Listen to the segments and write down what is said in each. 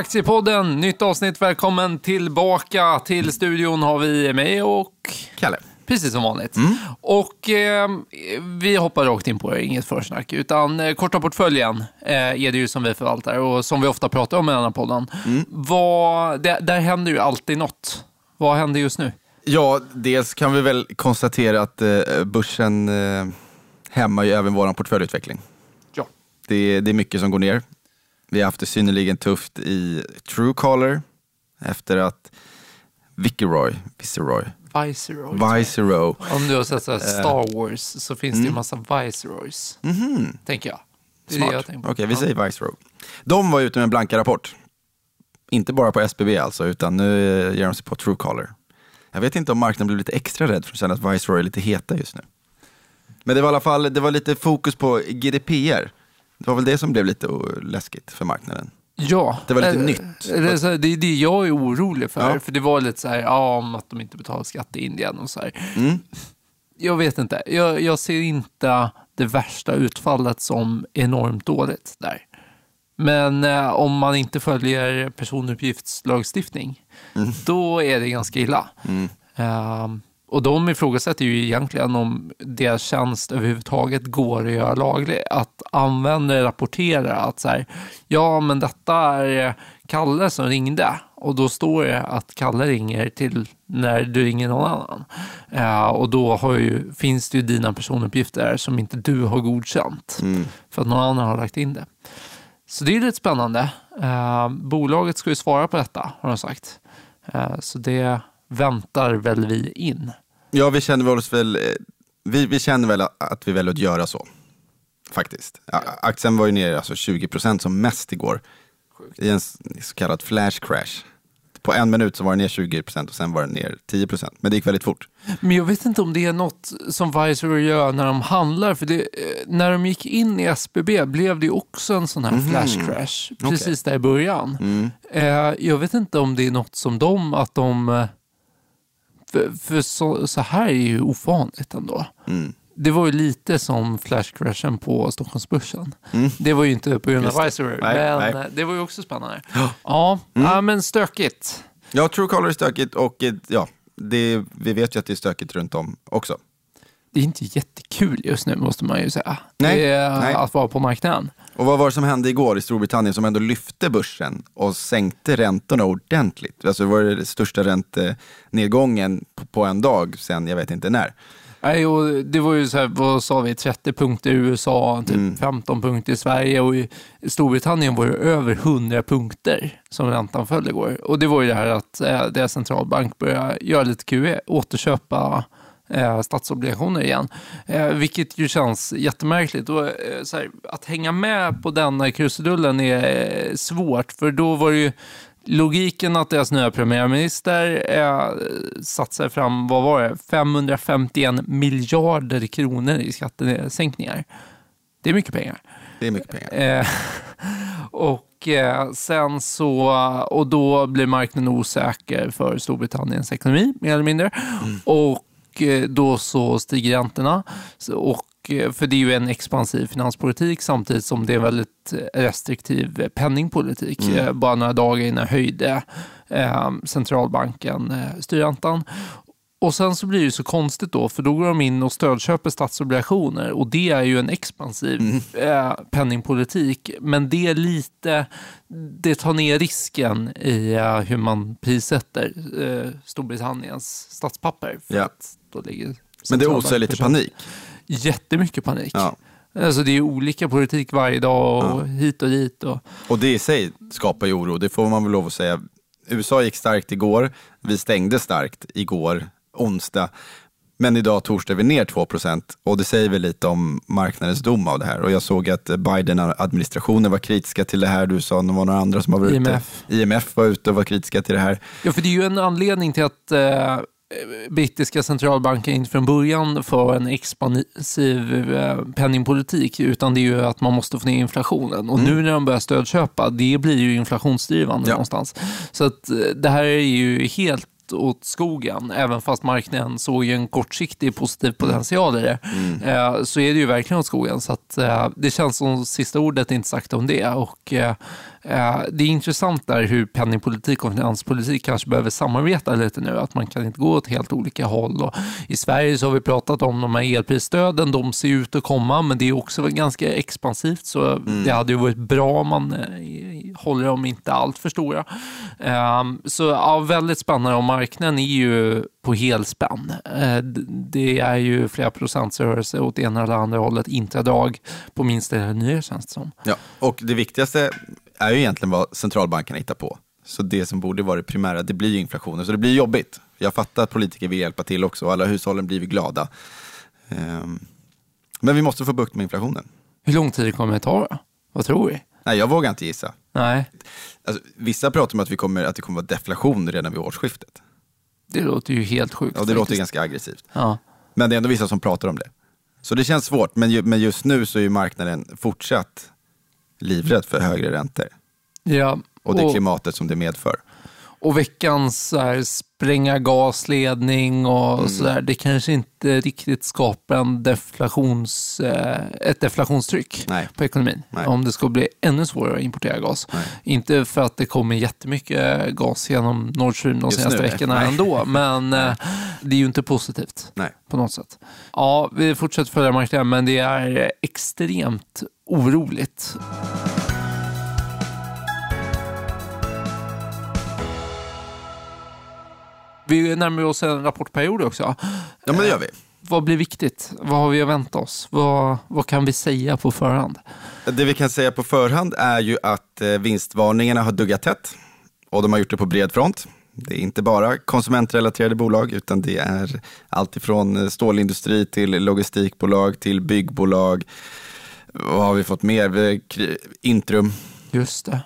Aktiepodden, nytt avsnitt. Välkommen tillbaka. Till studion har vi mig och Kalle. Precis som vanligt. Och eh, vi hoppar rakt in på det, inget försnack. Utan eh, korta portföljen eh, är det ju som vi förvaltar och som vi ofta pratar om i den här podden. Vad, det, där händer ju alltid något. Vad händer just nu? Ja, dels kan vi väl konstatera att eh, börsen eh, hämmar ju även vår portföljutveckling. Ja. Det, det är mycket som går ner. Vi har haft det synnerligen tufft i Truecaller efter att Viceroy, Viceroy, Viceroy. Viceroy, Om du har sett så här Star Wars så finns det ju massa Viceroys. Tänker jag. Det är det jag tänker Okej, på. vi säger Viceroy. De var ute med en blanka rapport. Inte bara på SBB alltså, utan nu eh, ger de sig på Truecaller. Jag vet inte om marknaden blev lite extra rädd för att känna att Viceroy är lite heta just nu. Men det var i alla fall det var lite fokus på GDPR. Det var väl det som blev lite läskigt för marknaden. Ja, Det var lite eh, nytt. Det är, det är det jag är orolig för. Ja. För det var lite så här, ja, om att de inte betalar skatt i Indien och så här. Mm. Jag vet inte. Jag, jag ser inte det värsta utfallet som enormt dåligt där. Men eh, om man inte följer personuppgiftslagstiftning, Mm. då är det ganska illa. Ehm, och de ifrågasätter ju egentligen om deras tjänst överhuvudtaget går att göra laglig. Att användare rapporterar att så här, ja men detta är Kalle som ringde och då står det att Kalle ringer till när du ringer någon annan. Eh, och då ju, finns det ju dina personuppgifter som inte du har godkänt för att någon annan har lagt in det. Så det är lite spännande. Eh, bolaget ska ju svara på detta har de sagt. Eh, så det väntar väl vi in. Ja, vi känner väl oss väl, eh, vi, vi känner väl att vi väljer att göra så. Faktiskt. Aktien var ju ner alltså 20% som mest igår. I en så kallad flash crash. På en minut så var den ner 20% och sen var den ner 10%. Men det gick väldigt fort. Men jag vet inte om det är något som Viceroy gör när de handlar. För det, eh, när de gick in i SBB blev det också en sån här flash crash. Precis där i början. Eh, jag vet inte om det är något som de, att de... För, för så, så här är ju ovanligt ändå. Det var ju lite som flashcrashen på Stockholmsbörsen. Det var ju inte på grund av. Viceroy, men nej. eh, det var ju också spännande. Ja, ja men stökigt. Ja, Truecaller är stökigt och ja, det, vi vet ju att det är stökigt runt om också. Det är inte jättekul just nu måste man ju säga. Nej, är nej. att vara på marknaden. Och vad var det som hände igår i Storbritannien som ändå lyfte börsen och sänkte räntorna ordentligt? Alltså det var det största räntenedgången på- en dag sen jag vet inte när. Nej, och det var ju så här, vad sa vi, 30 punkter i USA, typ 15 punkter i Sverige och i Storbritannien var det över 100 punkter som räntan föll igår. Och det var ju det här att eh, deras centralbank började göra lite QE, återköpa eh, statsobligationer igen. Eh, vilket ju känns jättemärkligt. Och, eh, här, att hänga med på denna krusidullen är eh, svårt, för då var det ju logiken att deras nya premiärminister eh, satsar fram, vad var det, 551 miljarder kronor i skattesänkningar. Det är mycket pengar. Det är mycket pengar. Eh, och eh, sen så, och då blir marknaden osäker för Storbritanniens ekonomi, mer eller mindre. Och eh, då så stiger räntorna. Och, eh, för det är ju en expansiv finanspolitik samtidigt som det är väldigt restriktiv penningpolitik. Eh, Bara några dagar innan höjde eh, centralbanken eh, styrräntan. Och sen så blir det så konstigt då, för då går de in och stödköper statsobligationer och det är ju en expansiv eh, penningpolitik. Men det är lite, det tar ner risken i eh, hur man prissätter eh, Storbritanniens statspapper. Ja. då ligger Men det osar lite panik. Jättemycket panik. Ja. Alltså det är olika politik varje dag och hit och dit. Och, Och det i sig skapar ju oro, det får man väl lov att säga. USA gick starkt igår, vi stängde starkt igår, onsdag. Men idag torsdag är vi ner 2% och det säger väl lite om marknadens dom av det här. Och jag såg att Biden-administrationen var kritiska till det här. Du sa att det var några andra som har varit IMF. ute. IMF var ute och var kritiska till det här. Ja, för det är ju en anledning till att eh, brittiska centralbanken inte från början för en expansiv eh, penningpolitik, utan det är ju att man måste få ner inflationen. Och nu när de börjar stödköpa, det blir ju inflationsdrivande Ja. någonstans. Så att eh, det här är ju helt åt, åt skogen, även fast marknaden såg en kortsiktig positiv potential i det, Mm. eh, så är det ju verkligen åt skogen. Så att, eh, det känns som sista ordet är inte sagt om det. Och, eh, det är intressant där hur penningpolitik och finanspolitik kanske behöver samarbeta lite nu. Att man kan inte gå åt helt olika håll. Och I Sverige så har vi pratat om de här elprisstöden. De ser ut att komma, men det är också ganska expansivt. Så det hade ju varit bra om man eh, håller dem inte allt för stora. Ehm, så ja, väldigt spännande och marknaden är ju på helspänn. Eh, det är ju flera procents rörelse åt ena eller andra hållet, intradag på minsta lilla nyhet känns det som. Ja, och det viktigaste är ju egentligen vad centralbankerna hittar på. Så det som borde vara det primära, det blir ju inflationen. Så det blir jobbigt. Jag fattar att politiker vill hjälpa till också och alla hushållen blir glada. Ehm, Men vi måste få bukt med inflationen. Hur lång tid kommer det ta då? Vad tror vi? Nej, jag vågar inte gissa. Nej, Alltså, vissa pratar om att, vi kommer, att det kommer vara deflation redan vid årsskiftet. Det låter ju helt sjukt. Och det låter faktiskt. ganska aggressivt. Ja. Men det är ändå vissa som pratar om det. Så det känns svårt, men, ju, men just nu så är marknaden fortsatt livrädd för högre räntor. Ja, Och det klimatet som det medför. Och veckans så här, spränga gasledning och Mm. sådär, det kanske inte riktigt skapar en deflations, eh, ett deflationstryck Nej. på ekonomin. Nej. Om det ska bli ännu svårare att importera gas. Nej. Inte för att det kommer jättemycket gas genom Nord Stream de senaste nu, veckorna ändå, men eh, det är ju inte positivt på något sätt. Ja, vi fortsätter följa marknaden, men det är extremt oroligt. Vi närmar oss en rapportperiod också. Ja, men det gör vi. Vad blir viktigt? Vad har vi att vänta oss? Vad, vad kan vi säga på förhand? Det vi kan säga på förhand är ju att eh, vinstvarningarna har duggat tätt och de har gjort det på bred front. Det är inte bara konsumentrelaterade bolag utan det är allt ifrån eh, stålindustri till logistikbolag till byggbolag. Vad har vi fått mer? Intrum. Just det.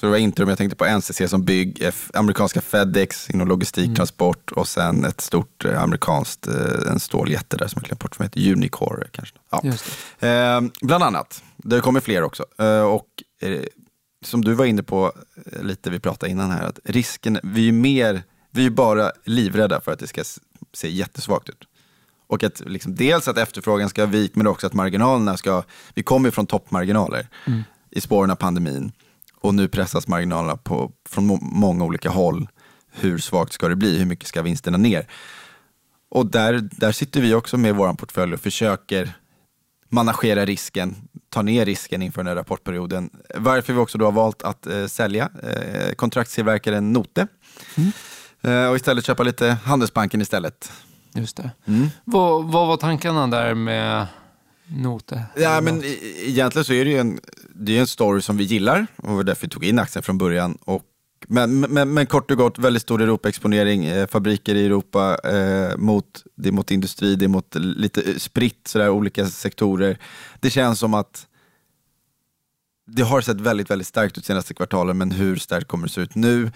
Så det var Intrum, jag tänkte på NCC som bygg, F- amerikanska Fedex inom logistik, transport och sen ett stort eh, amerikanskt, eh, en ståljätte där som jag glömt bort som heter Unicore kanske. Ja. Just Eh, bland annat. Det kommer fler också. Eh, och eh, som du var inne på eh, lite, vi pratade innan här, att risken, vi är mer, vi är bara livrädda för att det ska se jättesvagt ut. Och att liksom, dels att efterfrågan ska ha vik, men också att marginalerna ska, vi kommer från toppmarginaler i spåren av pandemin. Och nu pressas marginalerna på, från må- många olika håll. Hur svagt ska det bli? Hur mycket ska vinsterna ner? Och där, där sitter vi också med vår portfölj och försöker managera risken, ta ner risken inför den här rapportperioden. Varför vi också då har valt att eh, sälja eh, kontraktstillverkaren Note eh, och istället köpa lite Handelsbanken istället. Just det. Mm. Vad, vad var tankarna där med Note? Ja, men i- egentligen så är det ju en, det är en story som vi gillar och var därför vi tog in aktien från början. Och, men, men, men kort och gott, väldigt stor Europa-exponering, eh, fabriker i Europa, eh, mot, det är mot industri, det är mot lite spritt, sådär, olika sektorer. Det känns som att det har sett väldigt, väldigt starkt ut senaste kvartalen, men hur starkt kommer det se ut nu?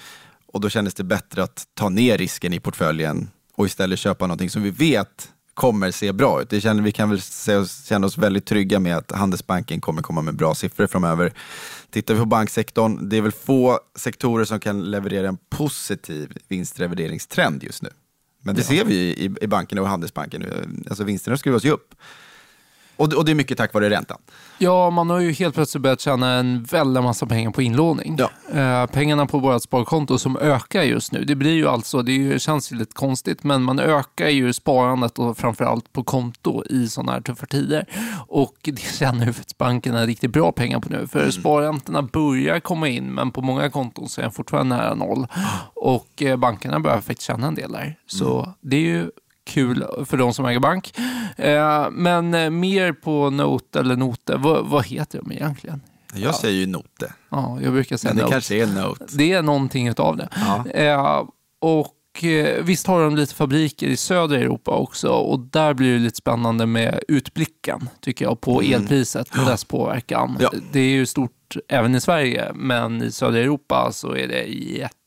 Och då kändes det bättre att ta ner risken i portföljen och istället köpa någonting som vi vet kommer se bra ut. Det känner, vi kan väl se oss, känna oss väldigt trygga med att Handelsbanken kommer komma med bra siffror framöver. Tittar vi på banksektorn, det är väl få sektorer som kan leverera en positiv vinstrevideringstrend just nu. Men det ser vi i, i bankerna och Handelsbanken. Alltså vinsterna skruvas ju upp. Och, det- och det är mycket tack vare räntan. Ja, man har ju helt plötsligt börjat tjäna en väldig massa pengar på inlåning. Ja. Eh, pengarna på vårt sparkonto som ökar just nu, det blir ju alltså, det ju, känns ju lite konstigt, men man ökar ju sparandet och framförallt på konto i sådana här tuffa tider. Och det tjänar ju bankerna riktigt bra pengar på nu, för sparräntorna börjar komma in, men på många konton så är den fortfarande nära noll. Och eh, bankerna börjar faktiskt tjäna en del där. Så det är ju kul för de som äger bank. Eh, men eh, mer på Note eller Note, vad, vad heter de egentligen? Jag säger ju Note, Ja, jag brukar säga men det Note. kanske är Note. Det är någonting utav det. Ja. Eh, och visst har de lite fabriker i södra Europa också och där blir det lite spännande med utblicken, tycker jag, på elpriset och dess påverkan. Mm. Ja. Det är ju stort även i Sverige, men i södra Europa så är det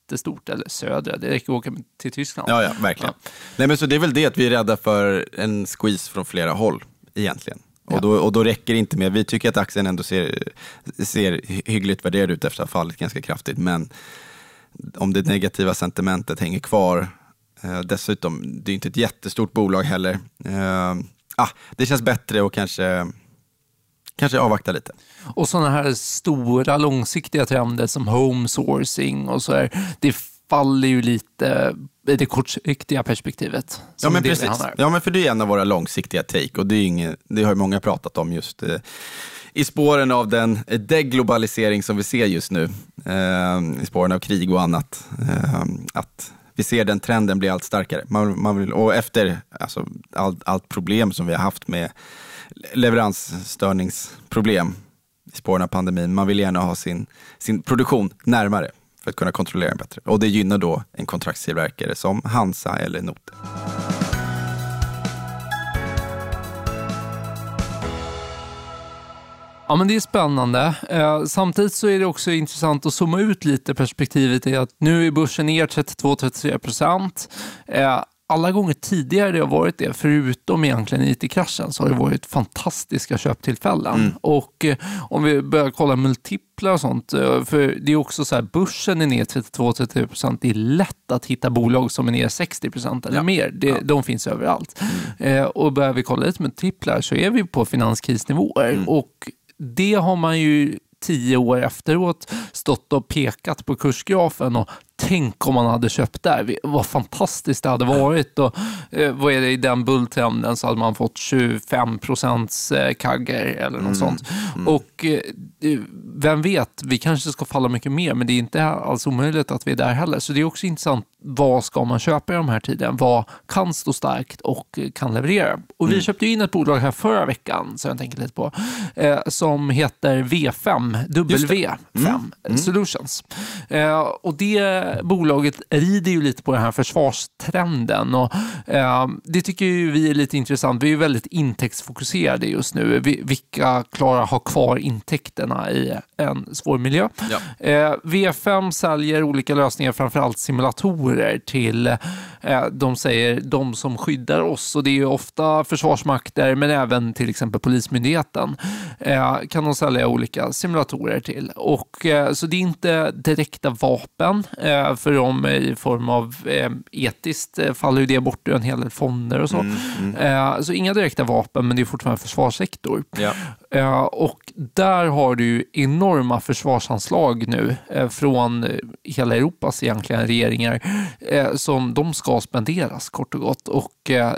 jättestort, eller södra, det räcker att åka till Tyskland. Ja, ja, verkligen. Nej, men så det är väl det att vi är rädda för en squeeze från flera håll egentligen. Ja. Och, då, och då räcker det inte med, vi tycker att aktien ändå ser, ser hyggligt värderad ut efter att ha fallit ganska kraftigt, men om det negativa sentimentet hänger kvar Eh, dessutom, det är inte ett jättestort bolag heller. Eh, ah, det känns bättre att kanske, kanske avvakta lite. Och sådana här stora långsiktiga trender som home sourcing och så här, det faller ju lite i det kortsiktiga perspektivet. Ja men precis. Ja men för det är en av våra långsiktiga take och det, är inget, det har ju många pratat om just eh, i spåren av den deglobalisering som vi ser just nu. Eh, I spåren av krig och annat. Eh, att vi ser den trenden bli allt starkare. Man, man vill, och efter alltså, allt, allt problem som vi har haft med leveransstörningsproblem i spåren av pandemin. Man vill gärna ha sin, sin produktion närmare för att kunna kontrollera den bättre. Och det gynnar då en kontraktstillverkare som Hansa eller Note. Ja, men det är spännande. Eh, samtidigt så är det också intressant att zooma ut lite perspektivet i att nu är börsen ner 32-33 procent. Eh, alla gånger tidigare det har varit det, förutom egentligen IT-kraschen, så har det varit fantastiska köptillfällen. Mm. Och eh, om vi börjar kolla multiplar och sånt, eh, för det är också så här, börsen är ner 32-33 procent. Det är lätt att hitta bolag som är ner 60 procent eller ja. mer. Det, ja. De finns överallt. Mm. Eh, och börjar vi kolla lite multiplar så är vi på finanskrisnivåer. Mm. Och det har man ju tio år efteråt stått och pekat på kursgrafen och tänk om man hade köpt där. Vad fantastiskt det hade varit. Och, eh, vad är det i den bulltrenden så hade man fått 25 procents eh, kagger eller något mm. sånt. Mm. Och eh, vem vet, vi kanske ska falla mycket mer, men det är inte alls omöjligt att vi är där heller. Så det är också intressant, vad ska man köpa i de här tiderna? Vad kan stå starkt och kan leverera? Och vi mm. köpte in ett bolag här förra veckan, som jag tänker lite på, eh, som heter V5, W5 mm. mm. Solutions. Eh, och det bolaget rider ju lite på den här försvarstrenden och eh, det tycker vi är lite intressant. Vi är väldigt intäktsfokuserade just nu. Vi, vilka klarar ha kvar intäkterna i en svår miljö? Ja. Eh, V5 säljer olika lösningar, framförallt simulatorer till, de säger, de som skyddar oss och det är ju ofta försvarsmakter men även till exempel Polismyndigheten eh, kan de sälja olika simulatorer till. Och, eh, så det är inte direkta vapen eh, Eh, för dem i form av eh, etiskt eh, faller ju det bort ur en hel del fonder och så. Mm, mm. Så inga direkta vapen, men det är fortfarande försvarssektor. Ja. Och där har du enorma försvarsanslag nu från hela Europas egentligen regeringar som de ska spenderas kort och gott. Och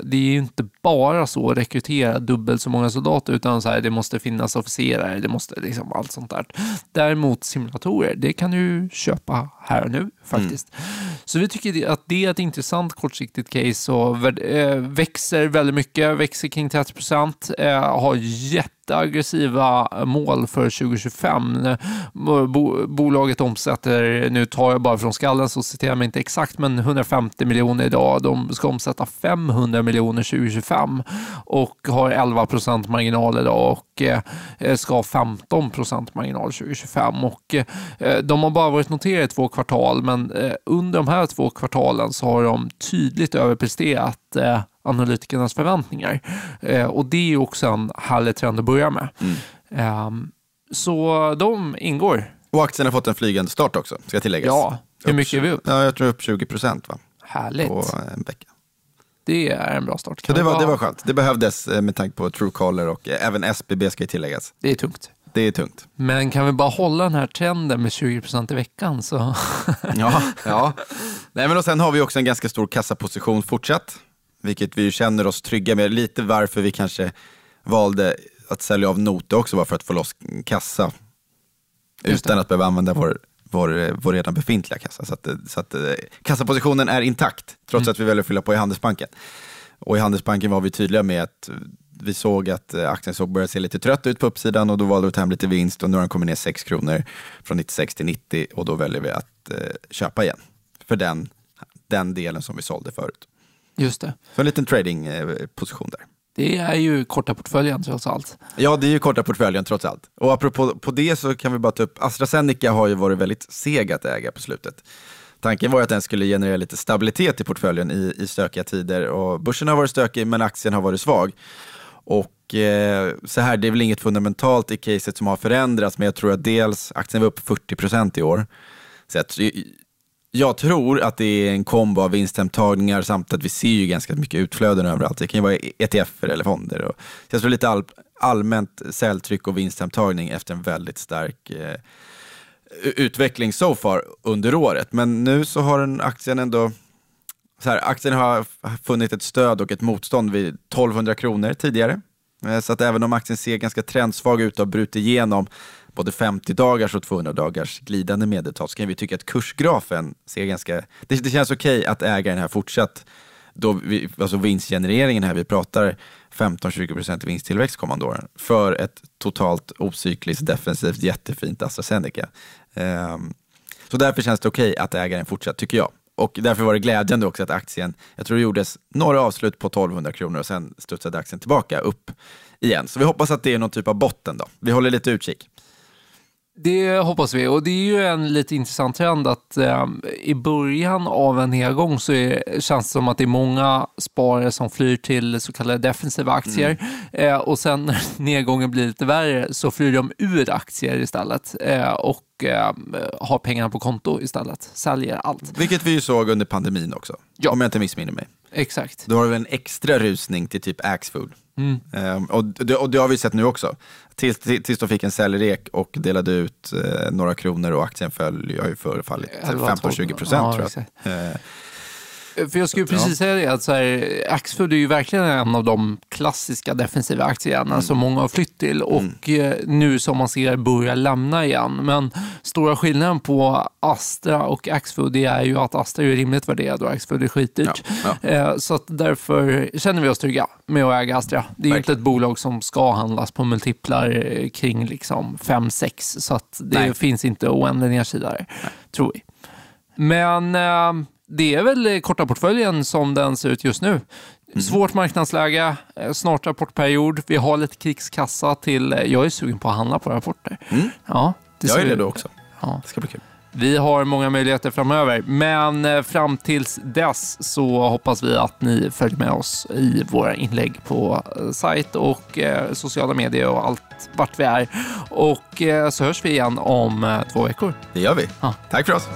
det är ju inte bara så att rekrytera dubbelt så många soldater utan så här, det måste finnas officerare, det måste liksom allt sånt där. Däremot simulatorer, det kan du köpa här och nu faktiskt. Mm. Så vi tycker att det är ett intressant kortsiktigt case och äh, växer väldigt mycket, växer kring 30 procent, äh, har jätte aggressiva mål för 2025. Bolaget omsätter, nu tar jag bara från skallen så citerar jag mig inte exakt, men 150 miljoner idag. De ska omsätta 500 miljoner 2025 och har 11 procent marginal idag och eh, ska ha 15 procent marginal 2025. Och eh, de har bara varit noterade i två kvartal, men eh, under de här två kvartalen så har de tydligt överpresterat analytikernas förväntningar. Eh, och det är också en härlig trend att börja med. Mm. Eh, så de ingår. Och aktien har fått en flygande start också, ska tilläggas. Ja, hur mycket är vi upp? Ja, jag tror upp 20 procent va? Härligt. På en vecka. Det är en bra start. Så det, var, det var skönt. Det behövdes eh, med tanke på Truecaller och eh, även SBB ska ju tilläggas. Det är tungt. Det är tungt. Men kan vi bara hålla den här trenden med 20 procent i veckan så... ja, ja. Nej, men och sen har vi också en ganska stor kassaposition fortsatt vilket vi känner oss trygga med. Lite varför vi kanske valde att sälja av Note också var för att få loss kassa utan att behöva använda vår, vår, vår redan befintliga kassa. Så att, så att eh, kassapositionen är intakt trots mm. att vi väljer att fylla på i Handelsbanken. Och i Handelsbanken var vi tydliga med att vi såg att eh, aktien såg började se lite trött ut på uppsidan och då valde vi att ta hem lite vinst och nu har den kommit ner 6 kronor från 96 till 90 och då väljer vi att eh, köpa igen för den, den delen som vi sålde förut. Just det. Så en liten tradingposition där. Det är ju korta portföljen trots allt. Ja, det är ju korta portföljen trots allt. Och apropå på det så kan vi bara ta upp, AstraZeneca har ju varit väldigt seg att äga på slutet. Tanken var att den skulle generera lite stabilitet i portföljen i, i stökiga tider och börsen har varit stökig men aktien har varit svag. Och eh, så här, det är väl inget fundamentalt i caset som har förändrats men jag tror att dels aktien var upp 40 procent i år. Så att, jag tror att det är en kombo av vinsthemtagningar samt att vi ser ju ganska mycket utflöden överallt. Det kan ju vara ETF eller fonder. Och, så jag tror lite all, allmänt säljtryck och vinsthemtagning efter en väldigt stark eh, utveckling so far under året. Men nu så har den aktien ändå så här, aktien har funnit ett stöd och ett motstånd vid 1200 kronor tidigare. Eh, så att även om aktien ser ganska trendsvag ut och har brutit igenom både 50 dagars och 200 dagars glidande medeltal så kan vi tycka att kursgrafen ser ganska... Det, det känns okej okay att ägaren här fortsatt. Då vi, alltså vinstgenereringen här, vi pratar 15-20% vinsttillväxt kommande åren för ett totalt ocykliskt defensivt jättefint AstraZeneca. Um, ehm, så därför känns det okej okay att ägaren fortsatt, tycker jag. Och därför var det glädjande också att aktien, jag tror det gjordes några avslut på 1200 kronor och sen studsade aktien tillbaka upp igen. Så vi hoppas att det är någon typ av botten då. Vi håller lite utkik. Det hoppas vi. Och det är ju en lite intressant trend att eh, i början av en nedgång så är, känns det som att det är många sparare som flyr till så kallade defensiva aktier. Mm. eh, och sen när nedgången blir lite värre så flyr de ur aktier istället. Eh, och eh, har pengarna på konto istället, säljer allt. Vilket vi ju såg under pandemin också, ja. om jag inte missminner mig. Exakt. Då har vi en extra rusning till typ Axfood. Mm. Um, och, det, och det har vi sett nu också. Tills, tills de fick en säljrek och delade ut eh, några kronor och aktien föll, har ju förfallit 15-20 procent ja, tror jag. Uh, för jag skulle precis säga det, att så här, Axfood är ju verkligen en av de klassiska defensiva aktieägarna mm. som många har flytt till och mm. nu som man ser börjar lämna igen. Men stora skillnaden på Astra och Axfood är ju att Astra är rimligt värderad och Axfood är skitdyrt. Ja, ja. Eh, så därför känner vi oss trygga med att äga Astra. Det är inte ett bolag som ska handlas på multiplar kring liksom 5-6 så att det Nej. finns inte oändlig nedsida där, tror vi. Men eh, det är väl korta portföljen som den ser ut just nu. Mm. Svårt marknadsläge, eh, snart rapportperiod. Vi har lite krigskassa till... Eh, jag är sugen på att handla på rapporter. Mm. Ja, det jag är redo också. Ja. Det ska bli kul. Vi har många möjligheter framöver, men eh, fram tills dess så hoppas vi att ni följer med oss i våra inlägg på sajt och sociala medier och allt vart vi är. Och så hörs vi igen om två veckor. Det gör vi. Ja. Tack för oss.